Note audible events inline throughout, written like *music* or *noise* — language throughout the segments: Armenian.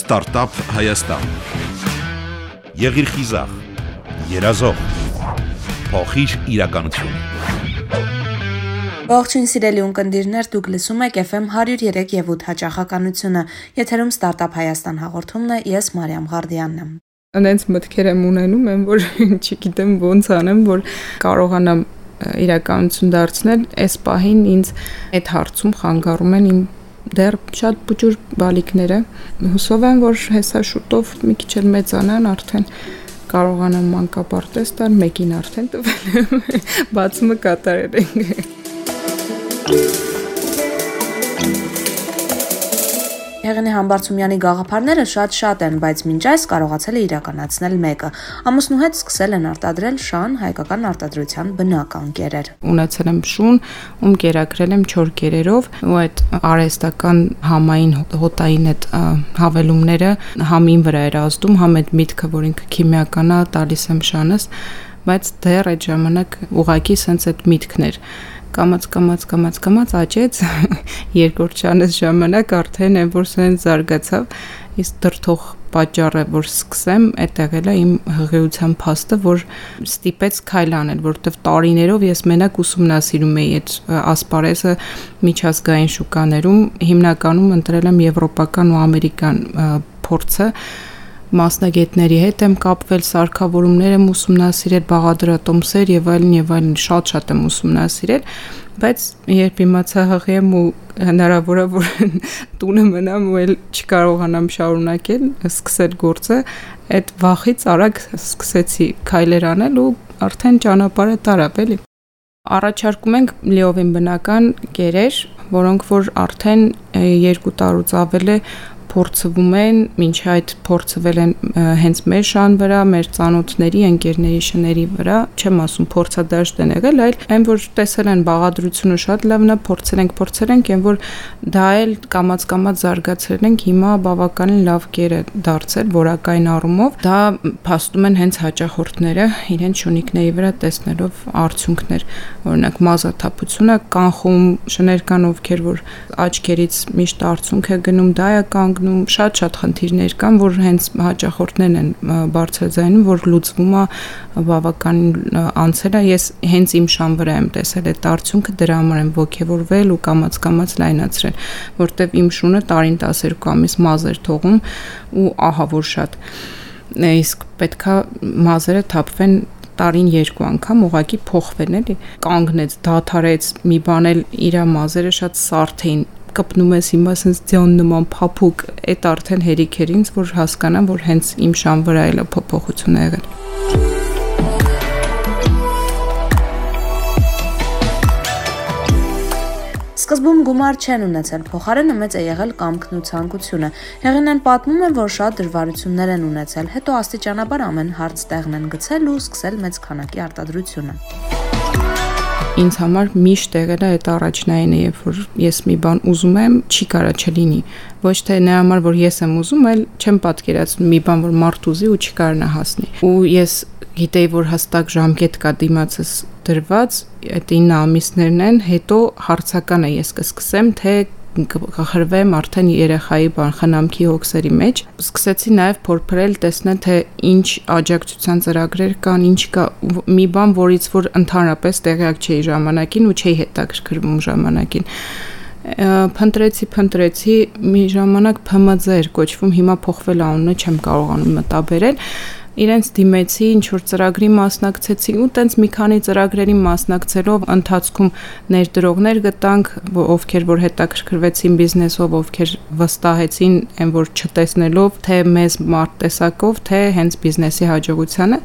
Ստարտափ Հայաստան։ Եղիր խիզախ, երազող, փոխիր իրականություն։ Ողջույն սիրելի ունկնդիրներ, դուք լսում եք FM 103 եւ 8 հաճախականությունը։ Եթերում Ստարտափ Հայաստան հաղորդումն է, ես Մարիամ Ղարդյանն եմ։ Անենց մտքեր եմ ունենում, եմ որ *laughs* չգիտեմ ոնց անեմ, որ կարողանամ իրականություն դարձնել, այս պահին ինձ այդ հարցում խանգարում են իմ դեռ շատ բուջուր բալիկները հուսով եմ որ հեսա շուտով մի քիչ էլ մեծանան արդեն կարողանամ մանկապարտեզ տալ մեկին արդեն տվել *laughs* բացումը կատարել ենք Հեղինե Համբարձումյանի գաղափարները շատ-շատ են, բայց մինչ այս կարողացել է իրականացնել մեկը։ Ամուսնու հետ սկսել են արտադրել շան հայկական արտադրության բնական կերեր։ Ունեցել եմ շուն, ում կերակրել եմ 4 կերերով, ու այդ արեստական համային հոտային այդ հավելումները համին վրա էր ազդում, համ այդ միտքը, որ ինքը քիմիական է, տալիս եմ շանս, բայց դեռ այդ ժամանակ ուղակի սենց այդ միտքն էր կամած կամած կամած կամած աճեց *laughs* երկրորդ շանս ժամանակ արդեն այն որ սեն զարգացավ իսկ դրթող պատճառը որ սկսեմ այդտեղ էլա իմ հղիության փաստը որ ստիպեց քայլ անել որովհետև տարիներով ես մենակ ուսումնասիրում էի այդ ասպարեզը միջազգային շուկաներում հիմնականում ընտրել եմ եվրոպական ու ամերիկան փորձը մասնագետների հետ եմ կապվել, սարքավորումներ եմ ուսումնասիրել, բաղադրատոմսեր եւ այլն եւ այլն շատ-շատ եմ ուսումնասիրել, բայց երբ իմացա հղի եմ ու հնարավոր է որ տունը մնամ ու էլ չկարողանամ շարունակել, սկսել գործը, այդ վախից արագ սկսեցի քայլեր անել ու արդեն ճանապարհը տարավ էլի առաջարկում ենք լիովին բնական կերեր, որոնք որ արդեն 2 տարուց ավել է փորձվում են, ոչ այդ փորձվել են հենց մեր շան վրա, մեր ծանոթների, ընկերների շների վրա, չեմ ասում փորձադաշտ են եղել, այլ այն որ տեսել են բաղադրությունը շատ լավն է, փորձել ենք, փորձել ենք, այն որ դա էլ կամած-կամած զարգացրել ենք, հիմա բավականին լավ կեր է դարձել որակային առումով։ Դա փաստում են հենց հաճախորդները իրենց շունիկների վրա տեսնելով արդյունքներ։ Օրինակ մազաթափությունը կանխում շներ կան ովքեր որ աչքերից միշտ արդյունք է գնում, դա է կանգ ընկնում շատ-շատ խնդիրներ կան, որ հենց հաճախորդներն են բարձրաձայնում, որ լուծվում է բավականին անցել է։ Ես հենց իմ շան վրա եմ տեսել այդ արդյունքը, դրա համար եմ ողջևորվել ու կամած-կամած լայնացրել, որտեվ իմ շունը տարին 12 ամիս մազ էր թողում ու ահա որ շատ իսկ պետքա մազերը թափվեն տարին երկու անգամ ուղակի փոխվեն էլի կանգնեց դաթարեց մի բան էլ իր մազերը շատ սարթ էին կպնում ես հիմա sense ձյոն նման փափուկ, այդ արդեն հերիք էր ինձ, որ հասկանամ, որ հենց իմ շան վրա էլ փոփոխություն ա եղել։ Սկզբում գումար չեն ունեցել, փոխարենը մեծ է եղել կամքն ու ցանկությունը։ Հեղինեն պատմում է, որ շատ դժվարություններ են ունեցել, հետո աստիճանաբար ամեն հարց տեղն են գցել ու սկսել մեծ քանակի արտադրությունը ինձ համար միշտ եղել է այդ առաջնայինը, երբ որ ես մի բան ուզում եմ, չի կարա չլինի։ Ոչ թե նրա համար, որ ես եմ ուզում, այլ չեմ պատկերացնում մի բան, որ մարդ ուզի ու չի կարողանա հասնի։ Ու ես գիտեի, որ հստակ ժամկետ կա դիմացս դրված, այդ 9 ամիսներն են, հետո հարցականը ես կսկսեմ, թե կխրվեմ արդեն երեխայի բան խնամքի հոգսերի մեջ սկսեցի նաև փորփրել տեսնել թե ինչ աջակցության ծրագրեր կան ինչ կա մի բան որից որ ընդհանրապես տեղյակ չէի ժամանակին ու չէի հետաքրքրվում ժամանակին փնտրեցի, փնտրեցի, մի ժամանակ ՓՄԶ էր կոչվում, հիմա փոխվել անունը չեմ կարողանում մտաբերել իրենց դիմեցի, ինչ որ ծրագրի մասնակցեցի ու տենց մի քանի ծրագրերի մասնակցելով ընթացքում ներդրողներ գտանք, ովքեր որ հետաքրքրվեցին բիզնեսով, ովքեր վստահեցին այն որ չտեսնելով թե մեզ մարդ տեսակով, թե հենց բիզնեսի հաջողությանը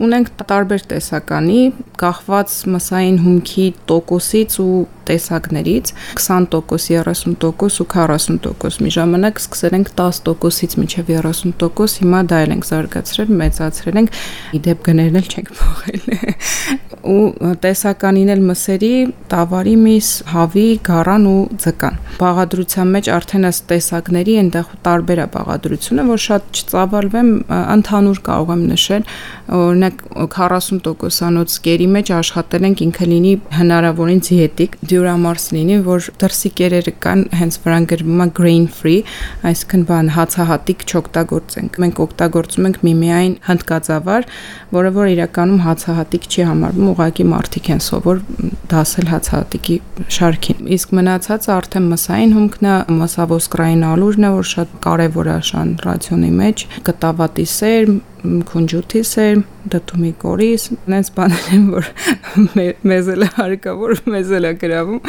Ունենք տարբեր տեսականի, կախված մսային հումքի տոկոսից ու տեսակներից 20%, 30% ու 40%։ Մի ժամանակ սկսել ենք 10%-ից մինչև 30%, հիմա դա էլ ենք զարգացրել, մեծացրել ենք, իդեպ գներն էլ չենք փոխել։ *laughs* ու տեսականին էլ մսերի, տավարի միս, հավի, գարան ու ձկան։ Բաղադրության մեջ արդեն ըստ տեսակների այնտեղ տարբեր է բաղադրությունը, որ շատ չծավալվեմ, ընդհանուր կարող եմ նշել, օրինակ 40%-անոց կերի մեջ աշխատել ենք ինքը լինի հնարավորին դիետիկ, դյուրամարս լինի, որ դրսի կերերը կան, հենց վրան գրվում է grain free, այսինքն բան հացահատիկ չօգտագործենք։ Մենք օգտագործում ենք միմիայն հնդկածավար, որը որ իրականում հացահատիկ չի համարվում, ուղղակի մարդիկ են սովոր դասել հացահատիկի շարքին։ Իսկ մնացածը արդեն մսային հումքն է, մսավոսկրային ալուրն է, որ շատ կարևոր է շան ռացիոնի մեջ, կտավատի սեր, քունջութի սեր, դտումի կորիս, այնպես բաներ են, որ մեզ էլ հարկավոր, մեզ էլ է գրավում։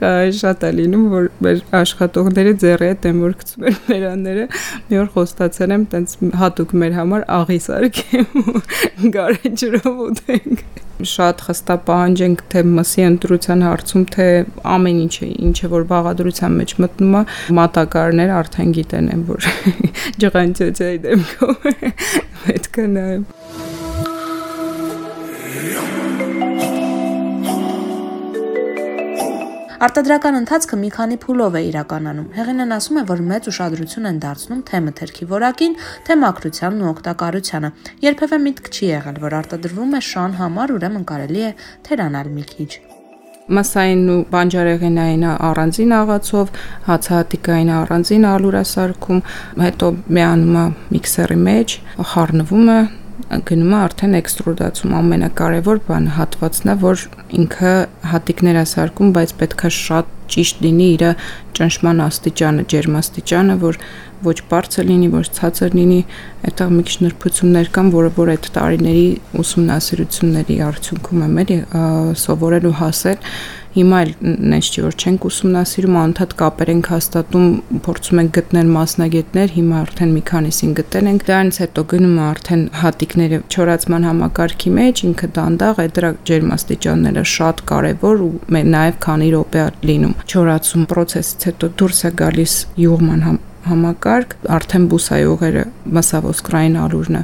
Կա շատ է լինում, որ մեր աշխատողները ձեռի հետ են որ գցում են մերանները։ Մի օր խոստացել եմ, տենց հատուկ մեր համար աղի սարքեմ գարեջրով ուտենք շատ խստապահանջ ենք թե մսի ընտրության հարցում, թե ամեն ինչը, ինչը որ բաղադրության մեջ մտնում է, մատակարներ արդեն գիտեն են, որ *laughs* ջղանջոջայի դեմքով պետք է նայեմ։ Արտադրական ընթացքը մի քանի փուլով է իրականանում։ Հեղինեն ասում է, որ մեծ ուշադրություն են դարձնում թե մթերքի որակին, թե մաքրությանն ու օգտակարությանը։ Երբևէ միտք չի եղել, որ արտադրվում է շան համար, ուրեմն կարելի է թերանալ մի քիչ մասային ու բանջարեղենային առանձին աղացով, հացահատիկային առանձին ալուրասարքում, հետո միանում է միքսերի մեջ, խառնվում է, գնում է արդեն էքստրուդացում ամենակարևոր բանը հատվածն է որ ինքը հատիկներ է սարքում բայց պետքա շատ ճիշտ լինի իր ճնշման աստիճանը ջերմաստիճանը որ ոչ բարձր լինի ոչ ցածր լինի այդտեղ մի քիչ նրբություններ կան որը որ այդ տարիների ուսումնասիրությունների արդյունքում եմ էլի սովորել ու հասել Հիմա էլ նենց չի որ չենք ուսումնասիրում, անդադ կապեր ենք հաստատում, փորձում ենք գտնել մասնագետներ, հիմա արդեն մի քանիսին գտել ենք։ Դրանից հետո գնում է արդեն հատիկները չորացման համակարգի մեջ, ինքը դանդաղ է, դրա ջերմաստիճանները շատ կարևոր ու նաև քանի րոպե լինում։ Չորացում process-ից հետո դուրս է գալիս յուղման համ համակարգ, արդեն բուսայողերը մասավոսկրային ալուրնը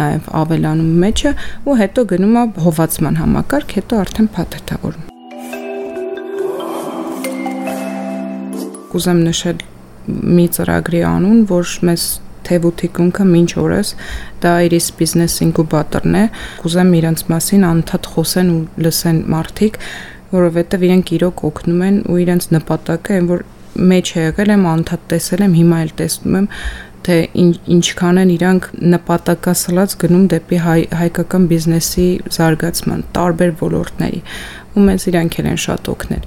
նաև ավելանում մեջը ու հետո գնում է հովացման համակարգ, հետո արդեն փաթեթավորում։ կուզեմ նշել մի ծրագրի անուն, որ մեզ Թեվութիկունքը մինչ օրս դա Iris Business Incubator-ն է։ Կուզեմ իրենց մասին անդադ խոսեն ու լսեն մարդիկ, որովհետև իրենք իրոք օգնում են ու իրենց նպատակը այն որ մեջ է եղել եմ անդադ տեսել եմ, հիմա էլ տեսնում եմ թե ինչ, ինչքան են իրանք նպատակասլաց գնում դեպի հայ, հայկական բիզնեսի զարգացման տարբեր ոլորտների ու մեզ իրանք են շատ օգնել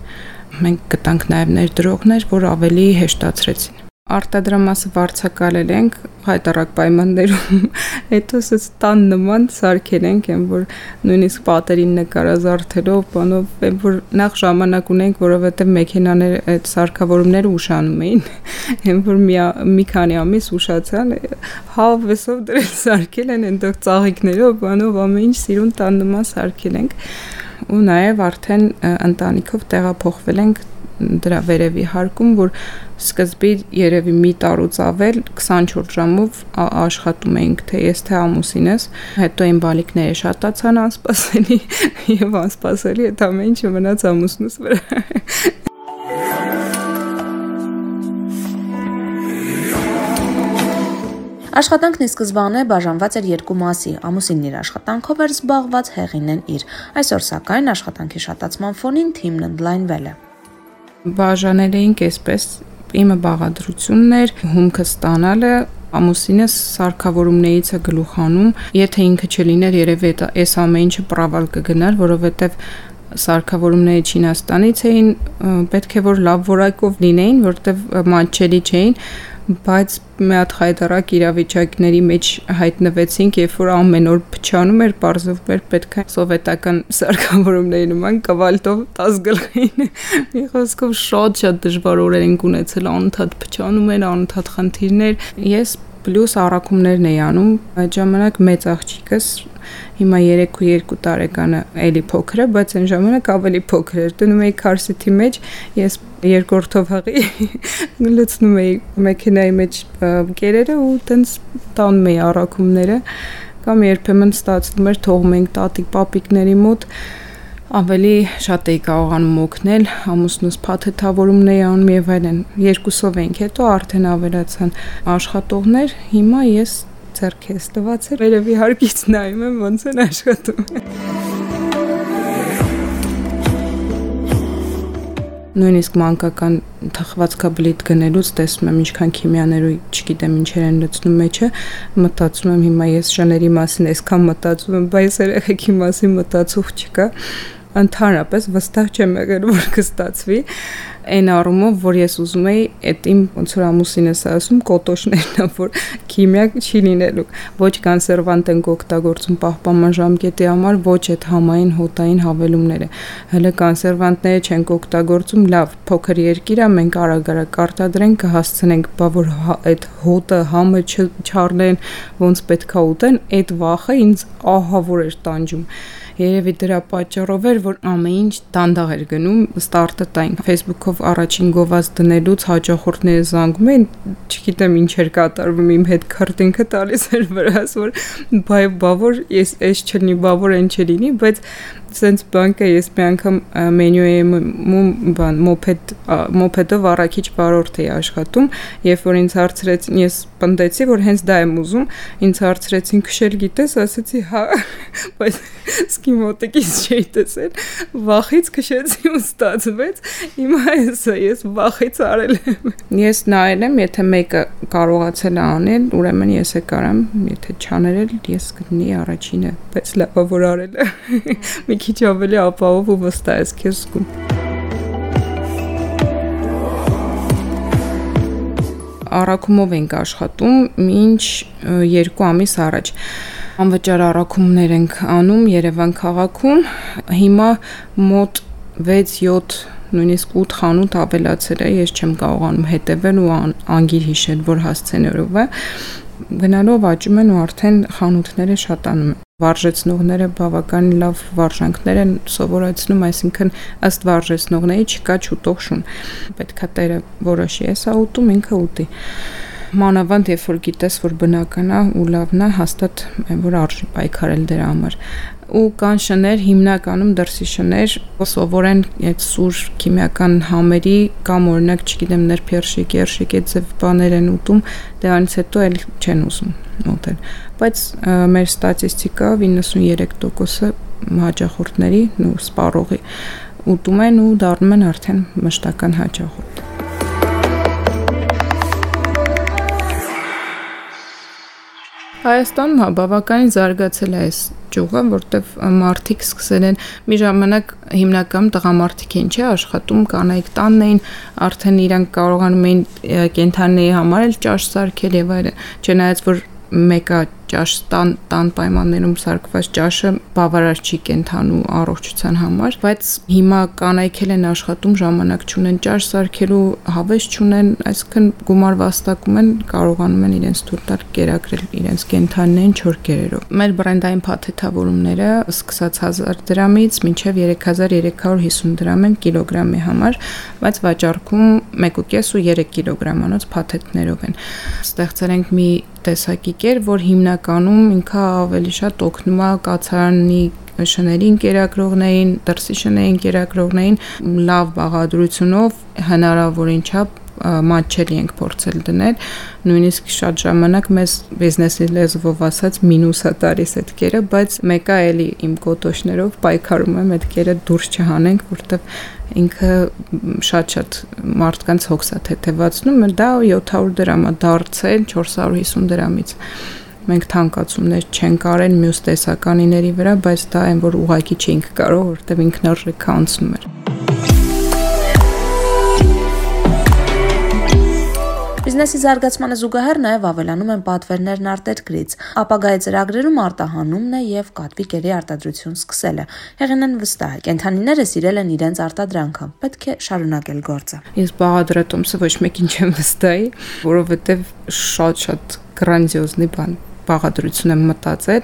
մենք գտանք նաև ներդրողներ, որ ավելի հեշտացրեցին արտադրամասը վարձակալել ենք հայտարարակ պայմաններում *laughs* հետո սս տան նման սարքել ենք այն որ նույնիսկ պատերին նկարազարդելով բանով այն որ նախ ժամանակ ունենք որովհետև մեքենաները այդ սարքավորումները ուշանում էին *laughs* այն որ մի մի քանի ամիս ուշացան հավեսով դրել սարքել են այնտեղ ծաղիկներով բանով ամեն ինչ սիրուն տան նման սարքել ենք ու նաև արդեն ընտանիքով տեղափոխվել ենք դրա վերևի հարկում, որ սկզբի երևի մի տարուց ավել 24 ժամով աշխատում էինք թե ես թե ամուսինս, հետո այն բալիկները շատացան անսպասելի *laughs* եւ անսպասելի այդ ամեն ինչը մնաց ամուսնուս վրա։ *laughs* Աշխատանքն ի սկզբանե բաժանված էր երկու մասի։ Ամուսինն իր աշխատանքով էր զբաղված, հեղինեն իր։ Այսօր սակայն աշխատանքի շատացման ֆոնին թիմն ընդլայնվել է։ Բաժանել էինք այսպես իմը բաղադրությունն էր, հումքը ստանալը, ամուսինս սարքավորումներից է գլուխանում, եթե ինքը չլիներ, երևի այս ամեն ինչը պրավալ կգնար, որովհետև սարքավորումները Չինաստանից էին, պետք է որ լավ որակով լինեին, որտեվ մանչելի չէին, բայց մի հատ հայտարարակ իրավիճակների մեջ հայտնվեցինք, երբ որ ամեն օր փչանում էր, բարձվում էր պետք է սովետական սարքավորումների նման կվալտով 10 գլխին։ Մի խոսքով շատ շատ դժվար օրեր ենք ունեցել, անընդհատ փչանում էր, անընդհատ խնդիրներ։ Ես պլյուս առաքումներն էի անում, այդ ժամանակ մեծ աղջիկս հիմա 3-2 տարեկանը էլի փոքր է, բայց այն ժամանակ ավելի փոքր էր։ Դնում էի քարսիթի մեջ, ես երկրորդով հղի *laughs* լցնում էի մեքենայի մեջ կերերը ու տենց տանում էի առաքումները կամ երբեմն ստացվում էր թողում ենք տատիկ պապիկների մոտ ավելի շատ էի կարողանում օգնել, ամուսնուս փաթեթավորումն էի անում եւ այլն։ Երկուսով ենք, հետո արդեն ավելացան աշխատողներ, հիմա ես ձեռքես տված էր, երևի հարկից նայում եմ ոնց են աշխատում։ Նույնիսկ մանկական թխվածքաբլիթ գնելուց տեսնում եմ ինչքան քիմիաներու, չգիտեմ ինչեր են լցնում մեջը, մտածում եմ հիմա ես շների մասին այսքան մտածում եմ, բայց երեխեքի մասին մտածող չկա ընդհանրապես վստահ չեմ եղել որ կստացվի այն առումով որ ես ուզում եի այդ իմ ոնց որ ամուսինս ասում կոտոշներն ա որ քիմիա չի լինելու ոչ կանսերվանտ են օգտագործում պահպանման ժամկետի համար ոչ այդ համային հոտային հավելումները հələ կանսերվանտները չեն օգտագործում լավ փոքր երկիր է մենք արագ-արագ արտադրենք կհասցնենք բա որ այդ հոտը համը չառնեն ոնց պետքա ուտեն այդ վախը ինձ ահավոր էր տանջում Երևի դրա պատճառով էր, որ ամեն ինչ դանդաղ էր գնում, ստարտը տային Facebook-ով առաջին գովազ դնելուց հաջողորդները զանգում էին, չգիտեմ ինչ էր կատարվում, իմ հետ քրտինքը տալիս էր վրաս, որ բայ բավոր, ես էս չլինի, բավոր են չլինի, բայց սենց բանկը ես մի անգամ մենյուի բան մոփեդ մոփեդով առաքիչ բարորդ էի աշխատում, երբ որ ինձ հարցրեց, ես պնդեցի, որ հենց դա եմ ուզում, ինձ հարցրեցին քշել գիտես, ասացի հա, *laughs* բայց սկի մոտիկից չէի տեսել, վախից քշեցի ու ստացվեց։ Հիմա էսա ես վախից արել եմ։ Ես նայել եմ, եթե մեկը կարողացել է անել, ուրեմն ես է կարամ, եթե չաներել, ես կդնի առաջինը, բայց լավա որ արել է։ *laughs* Մի քիչ ավելի ապահով ու վստահ ես քեզ զգում։ Արակումով ենք աշխատում մինչ 2 ամիս առաջ անվճար առաքումներ ենք անում Երևան քաղաքում։ Հիմա մոտ 6-7 նույնիսկ 8 խանութ ավելացել է, ես չեմ կարողանում հետևել ու անգիր հիշել, որ հասցեներով է գնալով աճում են ու արդեն խանութները շատանում վարժեցնողները բավականին լավ վարժանքներ են սովորեցնում, այսինքն ըստ վարժեցնողների չկա չուտող շուն։ Պետքա տերը որոշի, էսա ուտում ինքը ուտի մանավանդ երբ որ գիտես որ բնական է ու լավն է հաստատ որ արժի պայքարել դրա համար ու կան շներ հիմնականում դրսի շներ սովորեն այդ սուր քիմիական համերի կամ օրինակ չգիտեմ ներփերշիկ, երշիկ այդ ձև բաներ են ուտում, դրանից հետո էլ չեն ուզում ուտել։ Բայց մեր ստատիստիկա 93%-ը հաճախորդների ու սպառողի ուտում են ու դառնում են արդեն մշտական հաճախորդ։ Հայաստանում հա բավականին զարգացել է այս ճյուղը, որտեվ մարդիկ սկսել են մի ժամանակ հիմնական տղամարդիկ են չէ աշխատում, կանայք տանն էին, արդեն իրանք կարողանում էին կենթանիների համար էլ ճաշ սարքել եւ այլն, չնայած որ մեկը ճաշ տան տան պայմաններում սարքված ճաշը բավարար չի կենթանու առողջության համար, բայց հիմա կանայքել են աշխատում ժամանակ չունեն ճաշ սարքելու հավես չունեն, այսինքն գումար վաստակում են, կարողանում են իրենց թույլ տալ կերակրել իրենց կենթանիներին 4 կերերով։ Մեր բրենդային փաթեթավորումները սկսած 1000 դրամից մինչև 3350 դրամ են կիլոգրամի համար, բայց վաճառքում 1.5 ու 3 կիլոգրամանոց փաթեթներով են։ Ստեղծել ենք մի տեսակի կեր, որ հիմնականում ինքը ավելի շատ օգնում է կացարանի շներին կերակրողներին, դրսի շներին կերակրողներին լավ բաղադրությունով հնարավորին չափ մատչելի ենք փորձել դնել նույնիսկ շատ ժամանակ մեզ բիզնեսի լեզվով ասած մինուսա տալիս այդ կերը բայց մեկը էլի իմ կոտոշներով պայքարում եմ այդ կերը դուրս չհանենք որտեվ ինքը շատ-շատ մարդկանց հոգսա թեթևացնում է դա 700 դրամ է դարձել 450 դրամից մենք թանկացումներ չենք արել մյուս տեսականիների վրա, բայց դա այն որ ուղակի չենք կարող, որտեղ ինքնարժեքը անցնում էր։ Բիզնեսի զարգացմանը զուգահեռ նաև ավելանում են պատվերներն արտերկրից։ Ապագայի ծրագրերում արտահանումն է եւ կատվի կերի արտադրություն սկսելը։ Հեղինեն վստահ է, կենթանիները սիրել են իրենց արտադրանքը, պետք է շարունակել գործը։ Ես բաղադրատոմսը ոչ մեկին չեմ վստահի, որովհետեւ շատ-շատ գրանձիոզնի բան բաղադրություն եմ մտածել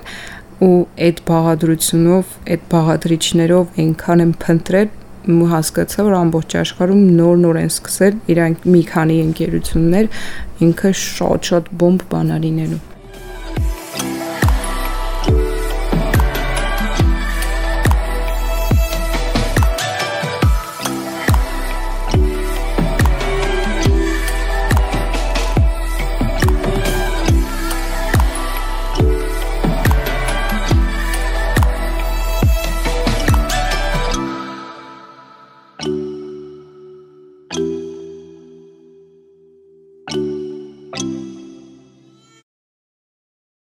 ու այդ բաղադրությունով, այդ բաղադրիչներով այնքան եմ փնտրել, հասկացա, որ ամբողջ աշխարհում նոր-նոր են սկսել իրանք մի քանի ընկերություններ ինքը շատ-շատ բոմբ բանալինելու